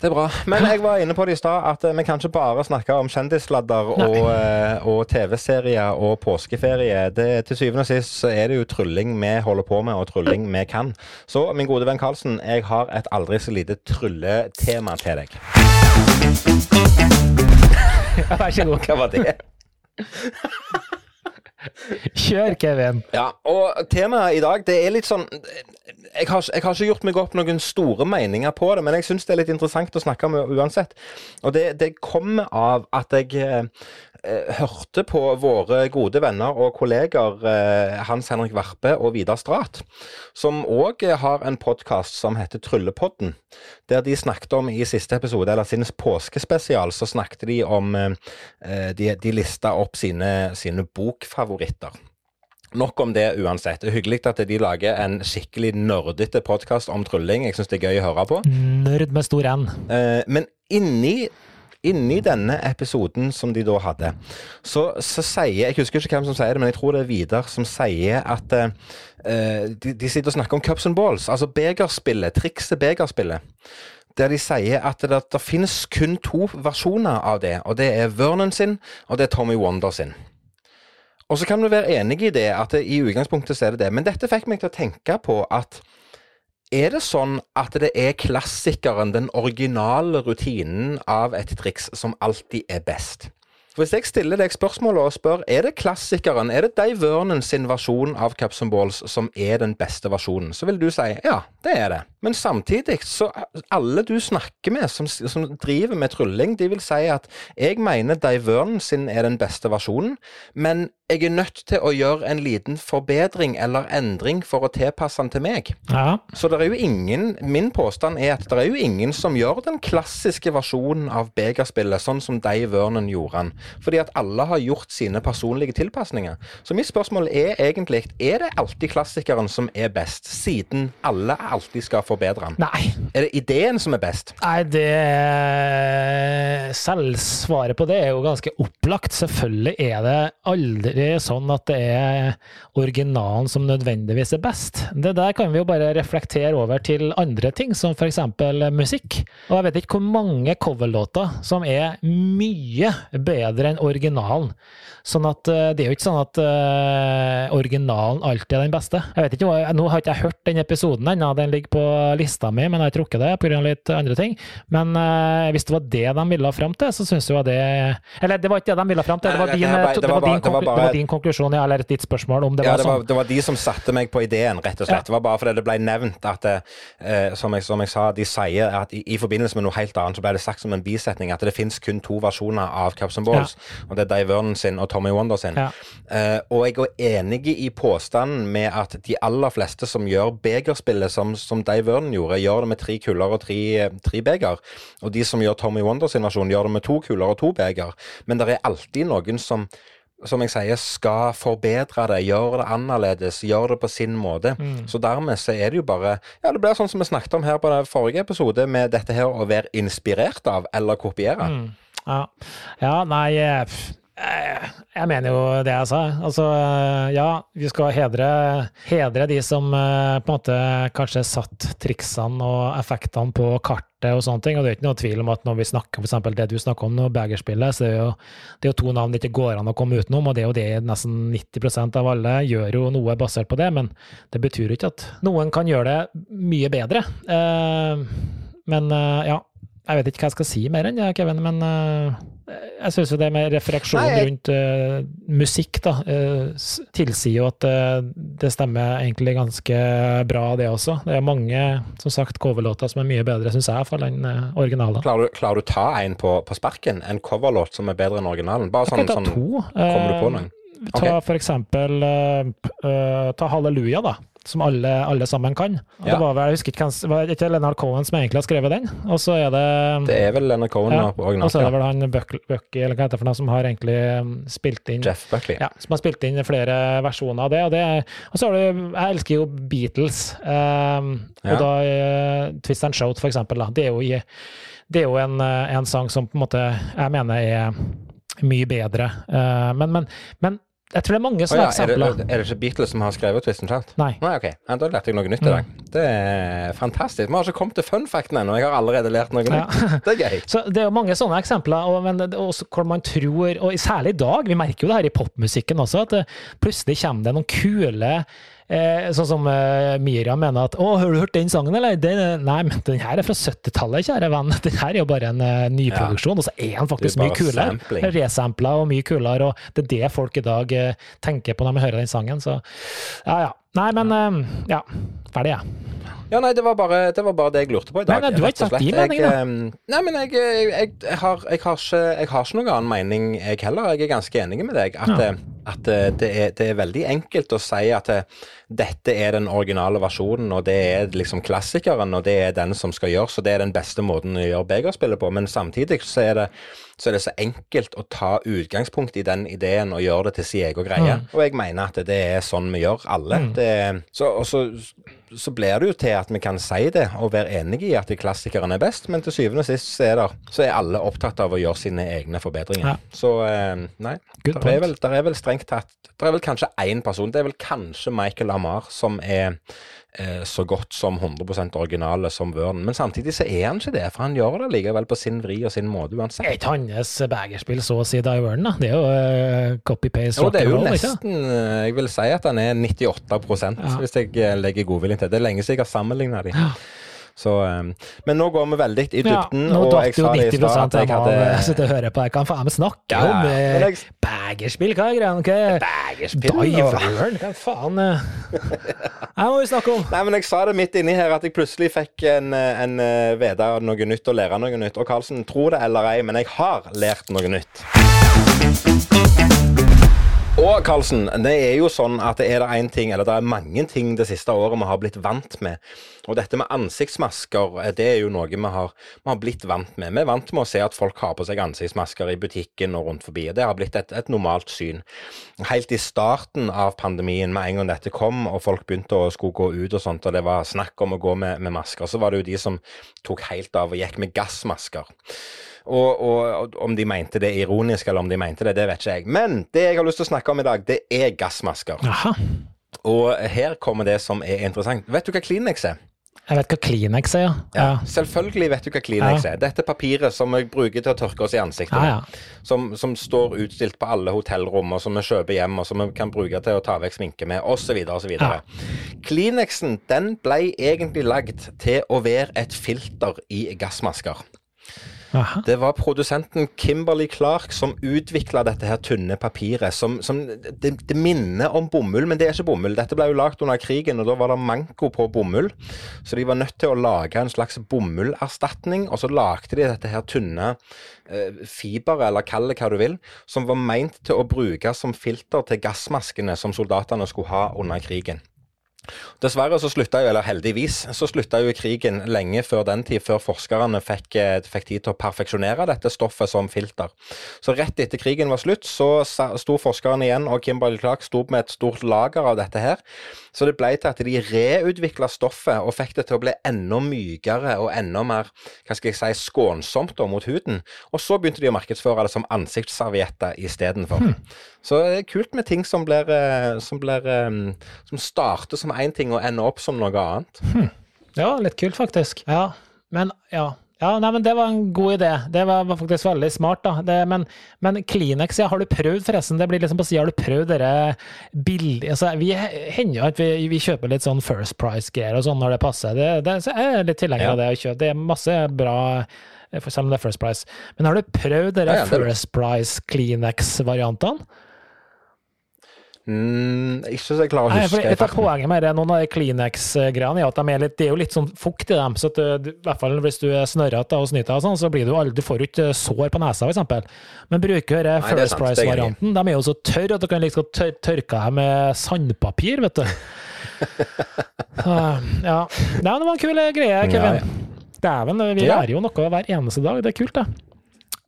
A: Det er bra. Men jeg var inne på det i stad, at vi kan ikke bare snakke om kjendissladder og, eh, og TV-serier og påskeferie. Det, til syvende og sist så er det jo trylling vi holder på med, og trylling vi kan. Så min gode venn Karlsen, jeg har et aldri så lite trylletema til deg. (laughs)
B: Vær så god.
A: Hva var det? (laughs) (laughs)
B: Kjør, Kevin.
A: Ja, og temaet i dag, det er litt sånn jeg har, jeg har, ikke gjort meg opp noen store meninger på det, men jeg syns det er litt interessant å snakke om uansett. Og det, det kommer av at jeg eh, hørte på våre gode venner og kolleger eh, Hans Henrik Verpe og Vidar Strat, som òg har en podkast som heter Tryllepodden. Der de snakket om i siste episode, eller sin påskespesial, så snakket de om eh, De, de lista opp sine, sine bokfavoritter. Nok om det uansett. Det er hyggelig at de lager en skikkelig nerdete podkast om trylling. Jeg syns det er gøy å høre på.
B: Nerd med stor N.
A: Eh, men inni Inni denne episoden som de da hadde, så, så, sier Jeg husker ikke hvem som sier det, men jeg tror det er Vidar som sier at uh, de, de, sitter og snakker om cups and balls, altså begerspillet, trikset begerspillet. Der de sier at det, det finnes kun to versjoner av det, og det er Vernon sin, og det er Tommy Wonder sin. Og så kan vi være enige i det, at i utgangspunktet så er det det. Men dette fikk meg til å tenke på at er det sånn at det er klassikeren, den originale rutinen av et triks, som alltid er best? Hvis jeg stiller deg spørsmålet og spør er det klassikeren, er det Dave Vernon sin versjon av Cups and Balls som er den beste versjonen, så vil du si ja, det er det. Men samtidig, så alle du snakker med som, som driver med trylling, de vil si at jeg mener Dave Vernon sin er den beste versjonen, men jeg er nødt til å gjøre en liten forbedring eller endring for å tilpasse den til meg.
B: Ja.
A: Så det er jo ingen Min påstand er at det er jo ingen som gjør den klassiske versjonen av begerspillet, sånn som Dave Vernon gjorde den. Fordi at alle har gjort sine personlige tilpasninger. Så mitt spørsmål er egentlig er det alltid klassikeren som er best, siden alle alltid skal forbedre den?
B: Nei.
A: Er det ideen som er best?
B: Nei, det Selv svaret på det er jo ganske opplagt. Selvfølgelig er det aldri sånn at det er originalen som nødvendigvis er best. Det der kan vi jo bare reflektere over til andre ting, som f.eks. musikk. Og jeg vet ikke hvor mange coverlåter som er mye bedre enn originalen. Sånn at eh, det er jo ikke sånn at uh, originalen alltid er den beste. Jeg vet ikke, Nå har ikke jeg hørt den episoden ennå, den ligger på lista mi, men jeg har trukket det pga. litt andre ting. Men uh, hvis det var det de ville fram til, så syns jeg det Eller det var ikke det de ville fram til, det var din, det var din, det var din konklusjon, ja, eller ditt spørsmål om det
A: ja,
B: var
A: sånn. Det var, de som satte meg på ideen, rett og slett. Ja. Det var bare fordi det ble nevnt at uh, som, jeg, som, jeg, sa, de sier at i, i, forbindelse med noe helt annet, så ble det sagt som en bisetning at det finnes kun to versjoner av Caps and Balls. Ja. Og det er Dave Vernon sin og Tommy Wonder sin. Ja. Uh, og jeg er enig i påstanden med at de aller fleste som gjør begerspillet som, som Dave Vernon gjorde, gjør det med tre kuller og tre, tre beger. Og de som gjør Tommy Wonder sin versjon, gjør det med to kuller og to beger. Men det er alltid noen som som jeg sier, skal forbedre det, gjøre det annerledes, gjøre det på sin måte. Mm. Så dermed så er det jo bare Ja, det blir sånn som vi snakket om her på den forrige episode, med dette her å være inspirert av eller kopiere. Mm.
B: Ja. ja. nei Eh, jeg mener jo det jeg sa. Altså, ja, vi skal hedre, hedre de som eh, på en måte kanskje satt triksene og effektene på kartet og sånne ting. Og det er ikke noe tvil om at når vi snakker om f.eks. det du snakker om nå, Begerspillet, så er det, jo, det er jo to navn det ikke går an å komme utenom, og det er jo det nesten 90% av alle gjør jo noe basert på det. Men det betyr jo ikke at noen kan gjøre det mye bedre. Eh, men ja, jeg vet ikke hva jeg skal si mer enn det, Kevin, men jeg syns jo det med refleksjon Nei, rundt uh, musikk da, uh, tilsier jo at uh, det stemmer egentlig ganske bra, det også. Det er mange som sagt, coverlåter som er mye bedre, syns jeg, iallfall, enn originalen.
A: Klarer du, klarer du ta en på, på, sparken? En coverlåt som er bedre enn originalen?
B: Bare sånn,
A: sånn
B: to.
A: Kommer du på noen?
B: Ta okay. for eksempel Ta Halleluja, da som alle, alle, sammen kan. Ja. Det var vel, jeg husker ikke var ikke Leonard Cohen som egentlig har skrevet den? Og så er det
A: Det er vel Leonard Cohen ja,
B: Og så er det vel han Buckley, eller hva heter det for noe, som har egentlig um, spilt inn
A: Jeff Buckley.
B: Ja, som har spilt inn flere versjoner av det. Og, det, og så har du Jeg elsker jo Beatles. Um, og da uh, Twist and Shout, for eksempel. Da. Det er jo, det er jo en, uh, en, sang som på en måte jeg mener er mye bedre. Uh, men, men, men jeg tror det er mange sånne oh, ja. eksempler.
A: Er det, er det, ikke Beatles som har skrevet Twist and Shout?
B: Nei.
A: Nei ok. Ja, da lærte jeg noe nytt i dag. Mm. Det er fantastisk. Vi har ikke kommet til fun facten ennå. Jeg har allerede lært noe ja. nytt. Det er gøy. (laughs)
B: Så det er jo mange sånne eksempler, og, men også hvor man tror, og særlig i dag, vi merker jo det her i popmusikken også, at det, plutselig kommer det noen kule Eh, sånn som eh, Mira mener at 'Å, har du hørt den sangen, eller?' Den, nei, men den her er fra 70-tallet, kjære venn. (laughs) Den her er jo bare en uh, nyproduksjon, ja. og så er den faktisk mye kulere. Resampla og mye kulere, og det er det folk i dag uh, tenker på når de hører den sangen. Så ja, ja. Nei, men ja. Ferdig, jeg. Ja.
A: Ja, nei, det var, bare, det var bare det jeg lurte på i dag.
B: Nei, nei du har ikke sagt din mening, da.
A: Nei, men jeg, jeg, jeg, har, har ikke, jeg har ikke noen annen mening, jeg heller. Jeg er ganske enig med deg. At, ja. at det, er, det, er, veldig enkelt å si at dette er den originale versjonen, og det er liksom klassikeren, og det er den som skal gjøres, og det er den beste måten å gjøre begerspillet på. Men samtidig så er det så er det så enkelt å ta utgangspunkt i den ideen og gjøre det til sin egen greie. Mm. Og jeg mener at det er sånn vi gjør, alle. Mm. Det, så, og så, så, blir det jo til at vi kan si det og være enige i at klassikeren er best, men til syvende og sist så er, der, så er alle opptatt av å gjøre sine egne forbedringer. Ja. Så eh, nei, der er, vel, der er, vel, strengt tatt Det er vel kanskje én person, det er vel kanskje Michael Amar, som er eh, så godt som 100% originale som Wørn. Men samtidig så er han ikke det, for han gjør det likevel på sin vri og sin måte uansett.
B: Er ikke hans begerspill så å si Die Wørn, da? Det er jo uh, copy-paste
A: ikke Det er jo nesten uh, Jeg vil si at han er 98 ja. hvis jeg legger godviljen til. Det er lenge siden jeg har sammenligna. Ja. Så, um, men nå går vi veldig i dybden.
B: Ja, nå det i stad at jeg hadde Sitter og hører på. Jeg kan faen meg snakke ja, om eh, jeg... bagerspill. Hva er greia?
A: Okay.
B: Diveren? Hva faen? Eh? (laughs) Her må vi snakke om.
A: Nei, men jeg sa det midt inni her at jeg plutselig fikk en, en uh, vite noe nytt og lære noe nytt. Og Karlsen, tro det eller ei, men jeg har lært noe nytt. Og Karlsen, det er jo sånn at det er det én ting, eller det er mange ting det siste året vi har blitt vant med. Og dette med ansiktsmasker, eh, det er jo noe vi har, vi har blitt vant med. Vi er vant med å se at folk har på seg ansiktsmasker i butikken og rundt forbi. Det har blitt et, et normalt syn. Helt i starten av pandemien, med en gang dette kom og folk begynte å skulle gå ut og sånt, og det var snakk om å gå med, med masker, så var det jo de som tok helt av og gikk med gassmasker. Og, og, om de mente det ironisk, eller om de mente det, det vet ikke jeg. Men det jeg har lyst til å snakke om i dag, det er gassmasker.
B: Aha.
A: Og her kommer det som er interessant. Vet du hva Kleenex er?
B: Jeg vet hva Kleenex er, ja.
A: ja. Selvfølgelig vet du hva Kleenex ja. er. Dette papiret som vi bruker til å tørke oss i ansiktet.
B: Ja,
A: som, som, står utstilt på alle hotellrom, og som vi kjøper hjem, og som vi kan bruke til å ta vekk sminke med, osv. osv. Kleenexen den ble egentlig lagd til å være et filter i gassmasker.
B: Aha.
A: Det var produsenten Kimberley Clark som utvikla dette her tynne papiret. Som, som det, det, minner om bomull, men det er ikke bomull. Dette ble jo lagd under krigen, og da var det manko på bomull. Så de var nødt til å lage en slags bomullerstatning, og så lagde de dette her tynne eh, fiber, eller kall det hva du vil, som var meint til å bruke som filter til gassmaskene som soldatene skulle ha under krigen. Dessverre så slutta jo, eller heldigvis, så slutta jo krigen lenge før den tid, før forskerne fikk, eh, fikk, tid til å perfeksjonere dette stoffet som filter. Så rett etter krigen var slutt, så sto forskerne igjen, og Kimberley Clark sto med et stort lager av dette her. Så det ble til at de reutvikla stoffet og fikk det til å bli enda mykere og enda mer hva skal jeg si, skånsomt da, mot huden. Og så begynte de å markedsføre det som ansiktsservietter istedenfor. Hmm. Så det er kult med ting som blir, eh, som, blir, eh, som starter som én ting og ender opp som noe annet.
B: Hm. Ja, litt kult faktisk. Ja, men ja. Ja, nei, men Det var en god idé. Det var, var faktisk veldig smart. da. Det, men, men, Kleenex, ja, har du prøvd forresten? Det blir liksom på siden Har du prøvd dere billig altså, Vi hender jo at vi, vi, kjøper litt sånn First Price-greier og sånn når det passer. Det, det, så jeg er litt tilhenger ja. av det å kjøpe. Det er masse bra selv om det er First Price. Men har du prøvd dere ja, First Price Kleenex-variantene?
A: Mm, ikke så jeg klarer å huske.
B: Nei, av poenget med det, noen av de Kleenex-greiene er at de er litt, det er jo litt sånn fukt i dem. så at, eh, i hvert fall Hvis du er snørrete og snyter, sånn, så blir du aldri, du får ikke sår på nesa, f.eks. Men bruker Nei, First Price-varianten, de er jo så tørre at du kan liksom tør tørke dem med sandpapir, vet du. (laughs) uh, ja. Nei, det var en kul greie, Kevin. Ja, ja. Dæven, vi lærer jo noe hver eneste dag. Det er kult, det.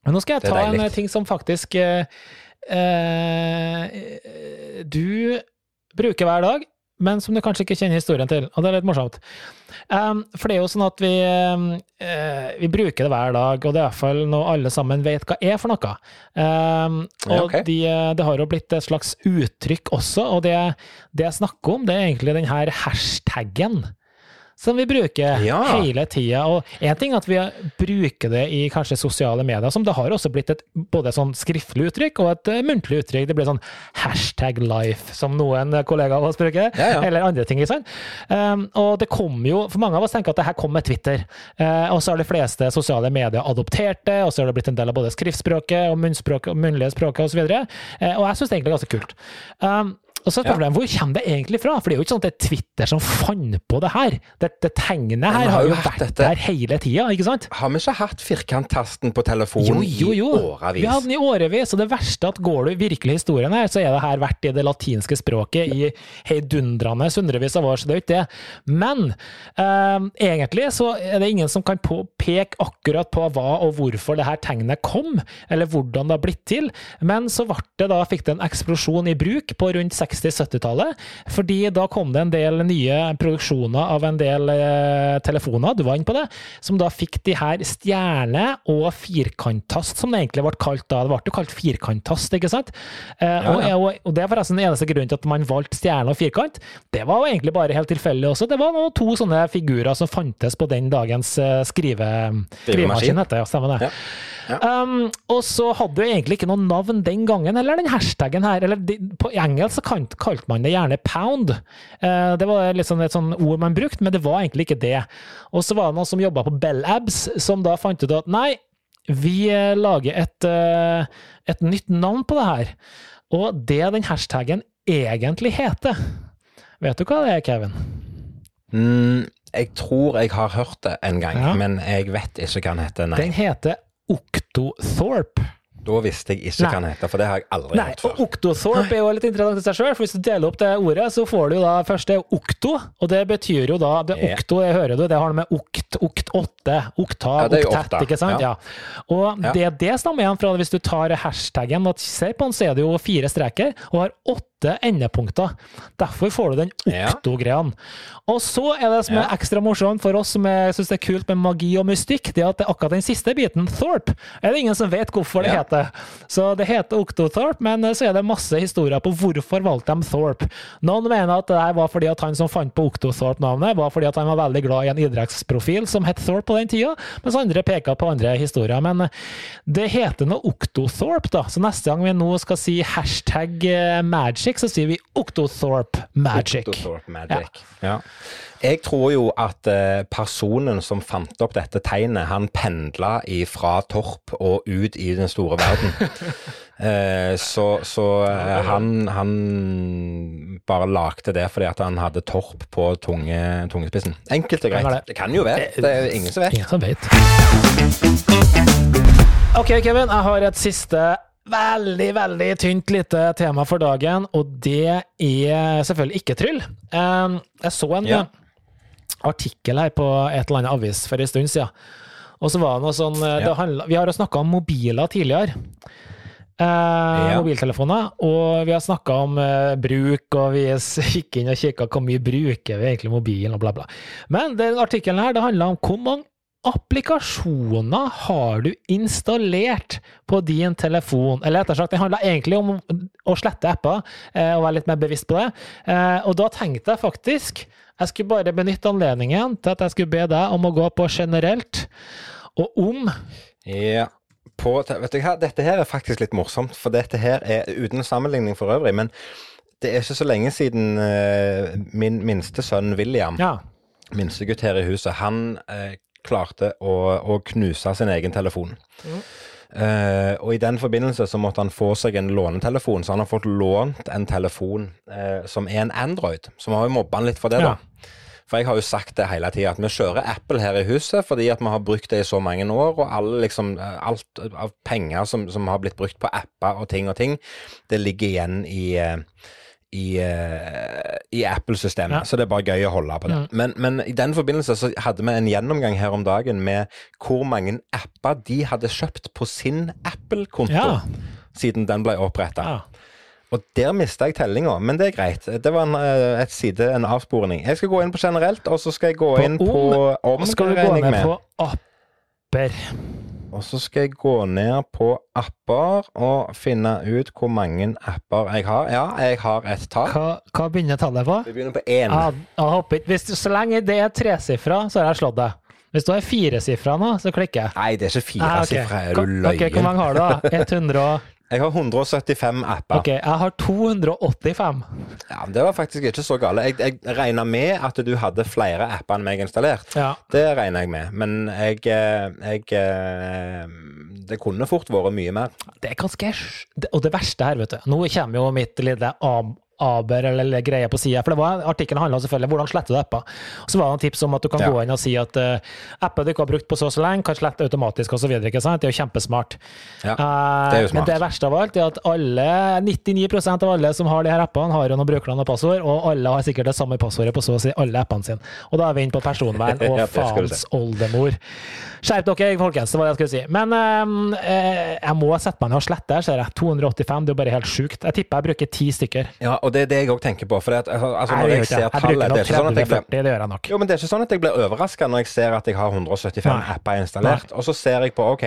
B: Men nå skal jeg ta en ting som faktisk eh, eh, du bruker hver dag, men som du kanskje ikke kjenner historien til. Og det er litt morsomt. Um, for det er jo sånn at vi, uh, vi bruker det hver dag, og det er iallfall noe alle sammen vet hva er for noe. Um, og ja, okay. de, det har jo blitt et slags uttrykk også, og det, det jeg snakker om, det er egentlig den her hashtaggen som vi bruker ja. hele tida. Og én ting er at vi bruker det i kanskje sosiale medier, som det har også blitt et både sånn skriftlig uttrykk og et uh, muntlig uttrykk. Det blir sånn hashtag life, som noen kollegaer av oss bruker, ja, ja. eller andre ting. Sånn. Um, og det kommer jo, for mange av oss tenker at det her kom med Twitter, uh, og så har de fleste sosiale medier adoptert det, og så har det blitt en del av både skriftspråket og munnspråket og munnlige språket osv. Og, uh, og jeg syns det egentlig er ganske kult. Um, og så er problemet, Hvor kommer det egentlig fra? For det er jo ikke sånn at det er Twitter som fant på det her. Dette tegnet her har, jo vært dette. der hele tida, ikke sant?
A: Har vi ikke hatt firkanttasten på telefonen jo, jo, jo. i årevis?
B: Vi hadde den i årevis, og det verste at går du virkelig historien her, så er det her vært i det latinske språket i heidundrende hundrevis av år, så det er jo ikke det. Men eh, egentlig så er det ingen som kan peke akkurat på hva og hvorfor det her tegnet kom, eller hvordan det har blitt til. Men så ble det da, fikk det en eksplosjon i bruk på rundt 60 60-70-tallet. Fordi da kom det en del nye produksjoner av en del eh, telefoner, du var inne på det, som da fikk de her stjerne- og firkanttast, som det egentlig ble kalt da. Det ble jo kalt firkanttast, ikke sant? Eh, ja, ja. Og, og, det er forresten den eneste grunnen til at man valgte stjerne og firkant. Det var jo egentlig bare helt tilfeldig også. Det var noen, to sånne figurer som fantes på den dagens uh, skrive, skrivemaskin. Ja, stemmer det. Ja. Um, og så hadde du egentlig ikke noe navn den gangen, eller den hashtagen her. eller de, På engelsk så kalte man det gjerne pound. Uh, det var liksom et sånn ord man brukte, men det var egentlig ikke det. Og så var det noen som jobba på Bell Abs, som da fant ut at nei, vi eh, lager et, uh, et nytt navn på det her. Og det den hashtagen egentlig heter Vet du hva det er, Kevin?
A: Mm, jeg tror jeg har hørt det en gang, ja. men jeg vet ikke hva den heter. Nei.
B: Den heter Octothorpe.
A: Da visste jeg ikke hva den heter, for det har jeg aldri
B: Nei,
A: hørt før.
B: og Octothorpe er jo litt interessant i seg sjøl, for hvis du deler opp det ordet, så får du jo da først det er okto, og det betyr jo da det
A: yeah.
B: Okto, det hører du, det har noe med okt, okt åtte, oktav,
A: Ja,
B: oktett, ikke sant? Ja.
A: ja.
B: Og
A: Ja.
B: det det stammer igjen fra, hvis du tar hashtaggen at ser på den, så er det jo fire streker, og har åtte endepunkter. Derfor får du den
A: Ja.
B: okto-greia. Og så er det som er ekstra morsomt for oss som syns det er kult med magi og mystikk, det at det er akkurat den siste biten, Thorpe, er det ingen som vet hvorfor det heter. Så det heter Octothorpe, men så er det masse historier på hvorfor valgte de Thorpe. Noen mener at det var fordi at han som fant på Octothorpe-navnet, var fordi at han var veldig glad i en idrettsprofil som het Thorpe på den tida, mens andre peker på andre historier. Men det heter nå Octothorpe, da. Så neste gang vi nå skal si hashtag eh, magic, så sier vi Octothorpe magic.
A: Octothorpe Magic. Ja. Jeg tror jo at eh, personen som fant opp dette tegnet, han pendla fra Torp og ut i den store verden. (laughs) Eh, så så eh, han, han bare lagde det fordi at han hadde Torp på tunge, tungespissen. Enkelt og greit.
B: det.
A: Det kan jo være. Det er ingen som vet.
B: Ingen som vet. Ok, Kevin, jeg har et siste veldig, veldig tynt lite tema for dagen, og det er selvfølgelig ikke tryll. Um, Jeg så en
A: Ja.
B: artikkel her på et eller annet avis for en stund siden, og så var det noe sånn eh, det handlet, Vi har jo snakka om mobiler tidligere. Eh, Mobiltelefoner. Og vi har snakka om eh, bruk, og vi (laughs) gikk inn og kikka hvor mye bruker vi egentlig mobilen, og bla, bla. Men den artikkelen her, det handler om hvor mange applikasjoner har du installert på din telefon? Eller rettere sagt, det handler egentlig om å slette apper, eh, og være litt mer bevisst på det. Eh, og da tenkte jeg faktisk jeg skulle bare benytte anledningen til at jeg skulle be deg om å gå på generelt, og om
A: Ja. På, vet du hva, dette her er faktisk litt morsomt, for dette her er uten sammenligning for øvrig, men det er ikke så lenge siden eh, min minste sønn William,
B: Ja.
A: minstegutt her i huset, han eh, klarte å, å knuse sin egen telefon. Eh, og i den forbindelse så måtte han få seg en lånetelefon, så han har fått lånt en telefon uh, som er en Android. Så vi har jo mobba han litt for det,
B: Ja.
A: da. For jeg har jo sagt det hele tida, at vi kjører Apple her i huset fordi at vi har brukt det i så mange år, og alle liksom, eh, alt av penger som, som har blitt brukt på apper og ting og ting, det ligger igjen i eh, i, eh, i Apple-systemet,
B: Ja.
A: så det er bare gøy å holde på det.
B: Mm.
A: Men, men i den forbindelse så hadde vi en gjennomgang her om dagen med hvor mange apper de hadde kjøpt på sin Apple-konto
B: Ja.
A: siden den ble oppretta.
B: ja.
A: Og der mista jeg tellinga, men det er greit. Det var en, eh, et side, en avsporing. Jeg skal gå inn på generelt, og så skal jeg gå
B: På
A: inn
B: om,
A: på om,
B: Skal du gå ned på apper?
A: Og så skal jeg gå ned på apper og finne ut hvor mange apper jeg har. Ja, jeg har et tall.
B: Hva, hva begynner tallet på?
A: Vi begynner på én.
B: Ja, jeg hvis, så lenge det er tresifra, så har jeg slått deg. Hvis du har firesifra nå, så klikker jeg.
A: Nei, det er ikke fire
B: Ah,
A: okay. Er du løyen?
B: Ok, Hvor mange har du, da? (laughs) 100 og
A: Jeg har 175 apper.
B: Ok, jeg har 285.
A: Ja, men Det var faktisk ikke så gale. Jeg, jeg regna med at du hadde flere apper enn meg installert.
B: Ja.
A: Det regner jeg med. Men jeg, eh, jeg eh, Det kunne fort vært mye mer.
B: Det er ganske Og det verste her, vet du Nå kommer jo mitt lille aber eller greier på sida. For det var artikkelen handla selvfølgelig om hvordan sletter du apper. Og så var det en tips om at du kan
A: Ja.
B: gå inn og si at uh, apper du ikke har brukt på så og så lenge, kan slette automatisk osv. Det er jo kjempesmart.
A: Ja,
B: Eh,
A: det er jo smart.
B: Men det verste av alt er at alle, 99% av alle som har de her appene, har jo noen brukernavn og passord, og alle har sikkert det samme passordet på så å si alle appene sine. Og da er vi inne på personvern (laughs) og faens oldemor. Skjerp dere, folkens, det var det jeg skulle si. Men eh, eh, jeg må sette meg ned og slette ser jeg. 285, det er jo bare helt sjukt. Jeg tipper jeg bruker ti stykker.
A: Ja, og det er det jeg òg tenker på. For det altså, når
B: det
A: jeg ser
B: jeg.
A: Tallet det er ikke sånn at jeg
B: 30-40,
A: blir
B: det gjør jeg nok.
A: jo, men det er ikke sånn at jeg blir overraska når jeg ser at jeg har 175
B: Nei.
A: apper installert. Og så ser jeg på OK,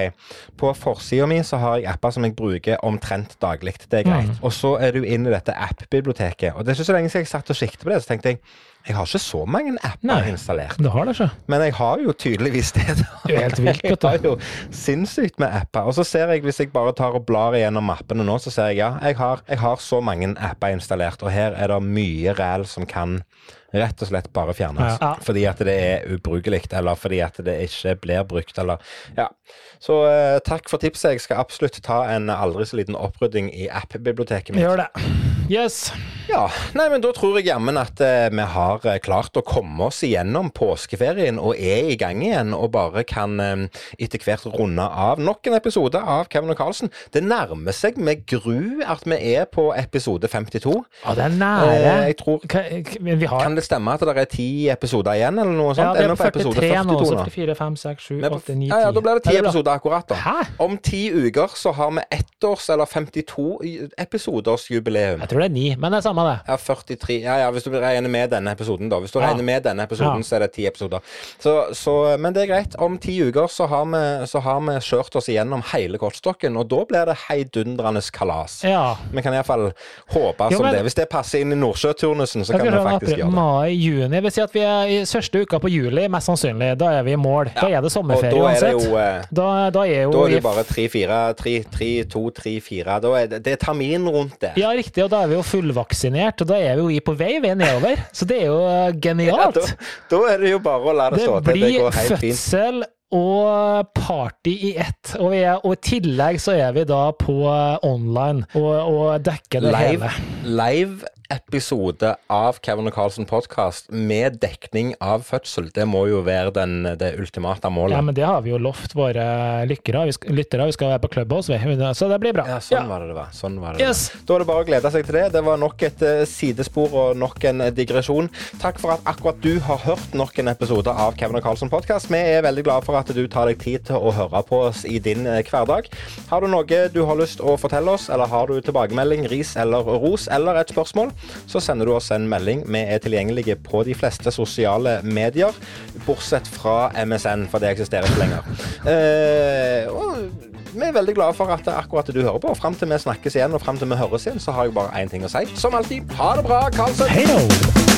A: på forsida mi så har jeg apper som jeg bruker omtrent daglig. Det er greit.
B: Mm.
A: Og så er du inne i dette app-biblioteket. Og det er ikke så lenge siden jeg satt og siktet på det, så tenkte jeg jeg har ikke så mange apper
B: Nei.
A: installert.
B: Du har det, ikke?
A: Men jeg har jo tydeligvis det.
B: Det er helt vilt. (laughs)
A: Jeg har jo sinnssykt med apper. Og så ser jeg, hvis jeg bare tar og blar igjennom mappene nå, så ser jeg ja, jeg har, jeg har så mange apper installert, og her er det mye ræl som kan rett og slett bare fjernes.
B: Ja.
A: Fordi at det er ubrukelig, eller fordi at det ikke blir brukt, eller Ja. Så eh, takk for tipset. Jeg skal absolutt ta en aldri så liten opprydding i app-biblioteket mitt.
B: Gjør det. Yes.
A: Ja, nei, men da tror jeg jammen at eh, vi har eh, klart å komme oss igjennom påskeferien og er i gang igjen, og bare kan eh, etter hvert runde av nok en episode av Kevin og Carlsen. Det nærmer seg med gru at vi er på episode 52.
B: Ja, det er nære.
A: Eh, jeg tror,
B: Ka- k- vi har
A: kan det stemme at det er ti episoder igjen, eller noe sånt?
B: Ja, vi
A: Er
B: er på 43 nå. Så 44, 5, 6, 7,
A: Vi er på-
B: 8, 9, 10.
A: Ja, ja, da blir det ti
B: Er
A: episoder akkurat, da.
B: Hæ?
A: Om ti uker så har vi ettårs- eller 52-episodersjubileum.
B: Jeg tror det er ni, men det er samme det.
A: Ja, 43 Ja, ja, hvis du regner med denne episoden, da. Hvis du
B: Ja.
A: regner med denne episoden, så er det ti episoder. Så, så, men det er greit. Om ti uker så har vi, så har vi kjørt oss igjennom hele kortstokken, og da blir det heidundrende kalas.
B: Ja.
A: Vi kan iallfall håpe
B: Jo,
A: som
B: men-
A: det. Hvis det passer inn i Nordsjøturnusen, så kan vi faktisk gjøre det.
B: Mai, juni. Vil si at vi er i første uka på juli, mest sannsynlig. Da er vi i mål. Da er det sommerferie
A: da er det jo uansett.
B: Da, da er jo
A: da er det jo bare tre, fire, tre, tre, to, tre, fire. Da er det, det er termin rundt det.
B: Ja, riktig, og da er vi jo fullvaksinert, og da er vi jo på vei, vi er nedover. (laughs) Så det er jo genialt.
A: Ja, da, da er det jo bare å la det,
B: Det
A: stå til. Det
B: blir
A: går helt fint.
B: fødsel og party i ett. Og, vi er, og i tillegg så er vi da på eh, online og, og dekker det
A: Live,
B: hele.
A: live episode av Kevin og Carlsen podkast med dekning av fødsel. Det må jo være den, det ultimate målet.
B: Ja, men det har vi jo lovt våre lykkere. Vi skal, lyttere. Vi skal være på Clubhouse, vi. Så det blir bra.
A: Ja, sånn var det det var. Sånn var det
B: Yes.
A: Da er det bare å glede seg til det. Det var nok et eh, sidespor og nok en eh, digresjon. Takk for at akkurat du har hørt nok en episode av Kevin og Carlsen podkast. Vi er veldig glade for at du tar deg tid til å høre på oss i din eh, hverdag. Har du noe du har lyst å fortelle oss, eller har du tilbakemelding, ris eller ros, eller et spørsmål, så sender du oss en melding. Vi er tilgjengelige på de fleste sosiale medier, bortsett fra MSN, for det eksisterer ikke lenger. Eh, og vi er veldig glade for at akkurat du hører på. Fram til vi snakkes igjen, og fram til vi høres igjen, så har jeg bare én ting å si. Som alltid, ha det bra, Karlsen!
B: Hei!